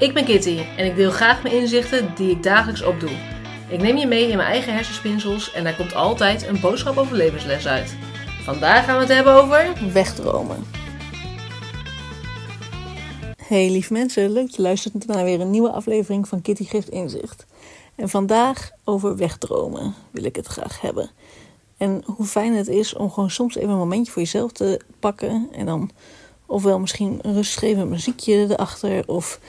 Ik ben Kitty en ik deel graag mijn inzichten die ik dagelijks opdoe. Ik neem je mee in mijn eigen hersenspinsels en daar komt altijd een boodschap over levensles uit. Vandaag gaan we het hebben over wegdromen. Hey lief mensen, leuk dat je luistert naar weer een nieuwe aflevering van Kitty Geeft Inzicht. En vandaag over wegdromen wil ik het graag hebben. En hoe fijn het is om gewoon soms even een momentje voor jezelf te pakken. En dan ofwel misschien een rustgevend muziekje erachter. Of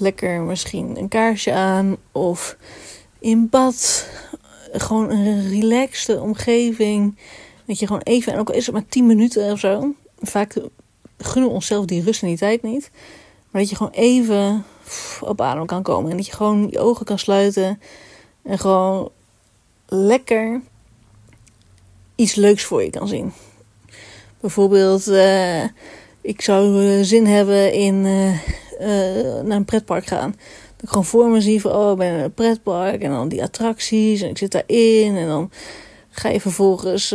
lekker misschien een kaarsje aan. Of in bad. Gewoon een relaxte omgeving. Dat je gewoon even, en ook is het maar 10 minuten of zo. Vaak gunnen we onszelf die rust en die tijd niet. Maar dat je gewoon even op adem kan komen. En dat je gewoon je ogen kan sluiten. En gewoon lekker iets leuks voor je kan zien. Bijvoorbeeld, uh, ik zou eh, zin hebben in uh, naar een pretpark gaan. Dat ik gewoon voor me zie van, oh, ik ben in een pretpark. En dan die attracties en ik zit daarin. En dan ga je vervolgens,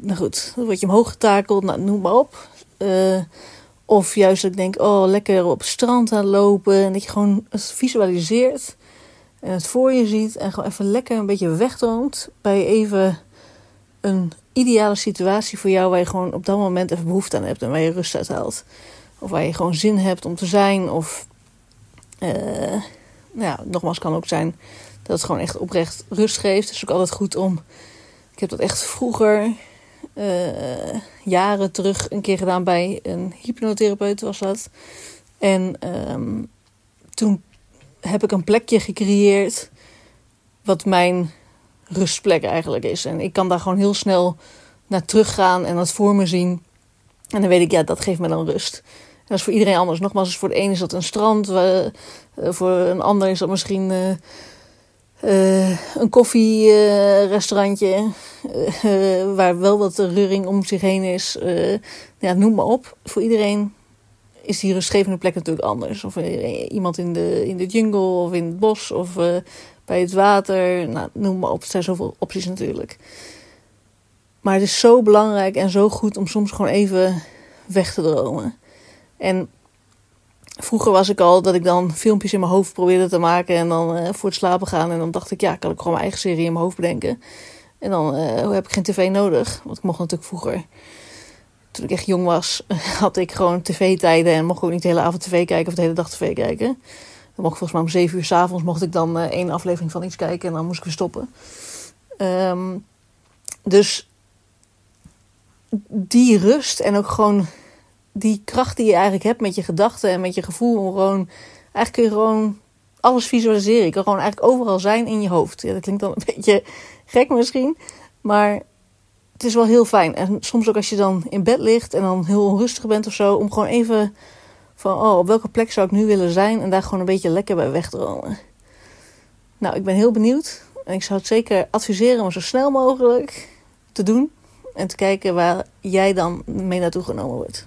nou goed, dan word je omhoog getakeld, nou, noem maar op. of juist dat ik denk, oh, lekker op het strand aan lopen. En dat je gewoon het visualiseert en het voor je ziet en gewoon even lekker een beetje wegdroomt bij even een ideale situatie voor jou waar je gewoon op dat moment even behoefte aan hebt en waar je rust uit haalt. Of waar je gewoon zin hebt om te zijn. Of uh, nou ja, nogmaals kan ook zijn dat het gewoon echt oprecht rust geeft. Het is ook altijd goed om. Ik heb dat echt vroeger, uh, jaren terug, een keer gedaan bij een hypnotherapeut was dat. En um, toen heb ik een plekje gecreëerd wat mijn rustplek eigenlijk is. En ik kan daar gewoon heel snel naar teruggaan en dat voor me zien. En dan weet ik, ja, dat geeft me dan rust. Dat is voor iedereen anders. Nogmaals, voor de een is dat een strand. Uh, voor een ander is dat misschien uh, een koffierestaurantje. waar wel wat reuring om zich heen is. ja, noem maar op. Voor iedereen is die rustgevende plek natuurlijk anders. Of iemand in de, in de jungle of in het bos of bij het water. Nou, noem maar op. Er zijn zoveel opties natuurlijk. Maar het is zo belangrijk en zo goed om soms gewoon even weg te dromen. En vroeger was ik al dat ik dan filmpjes in mijn hoofd probeerde te maken en dan uh, voor het slapen gaan. En dan dacht ik, ja, kan ik gewoon mijn eigen serie in mijn hoofd bedenken. En dan uh, heb ik geen tv nodig. Want ik mocht natuurlijk vroeger toen ik echt jong was, had ik gewoon tv-tijden en mocht ook niet de hele avond tv kijken of de hele dag tv kijken. Dan mocht volgens mij om zeven uur s'avonds mocht ik dan uh, één aflevering van iets kijken en dan moest ik weer stoppen. Um, dus die rust en ook gewoon die kracht die je eigenlijk hebt met je gedachten en met je gevoel gewoon, eigenlijk kun je gewoon alles visualiseren. Je kan gewoon eigenlijk overal zijn in je hoofd. Ja, dat klinkt dan een beetje gek misschien, maar het is wel heel fijn. En soms ook als je dan in bed ligt en dan heel onrustig bent of zo, om gewoon even van, oh, op welke plek zou ik nu willen zijn en daar gewoon een beetje lekker bij wegdromen. Nou, ik ben heel benieuwd en ik zou het zeker adviseren om zo snel mogelijk te doen en te kijken waar jij dan mee naartoe genomen wordt.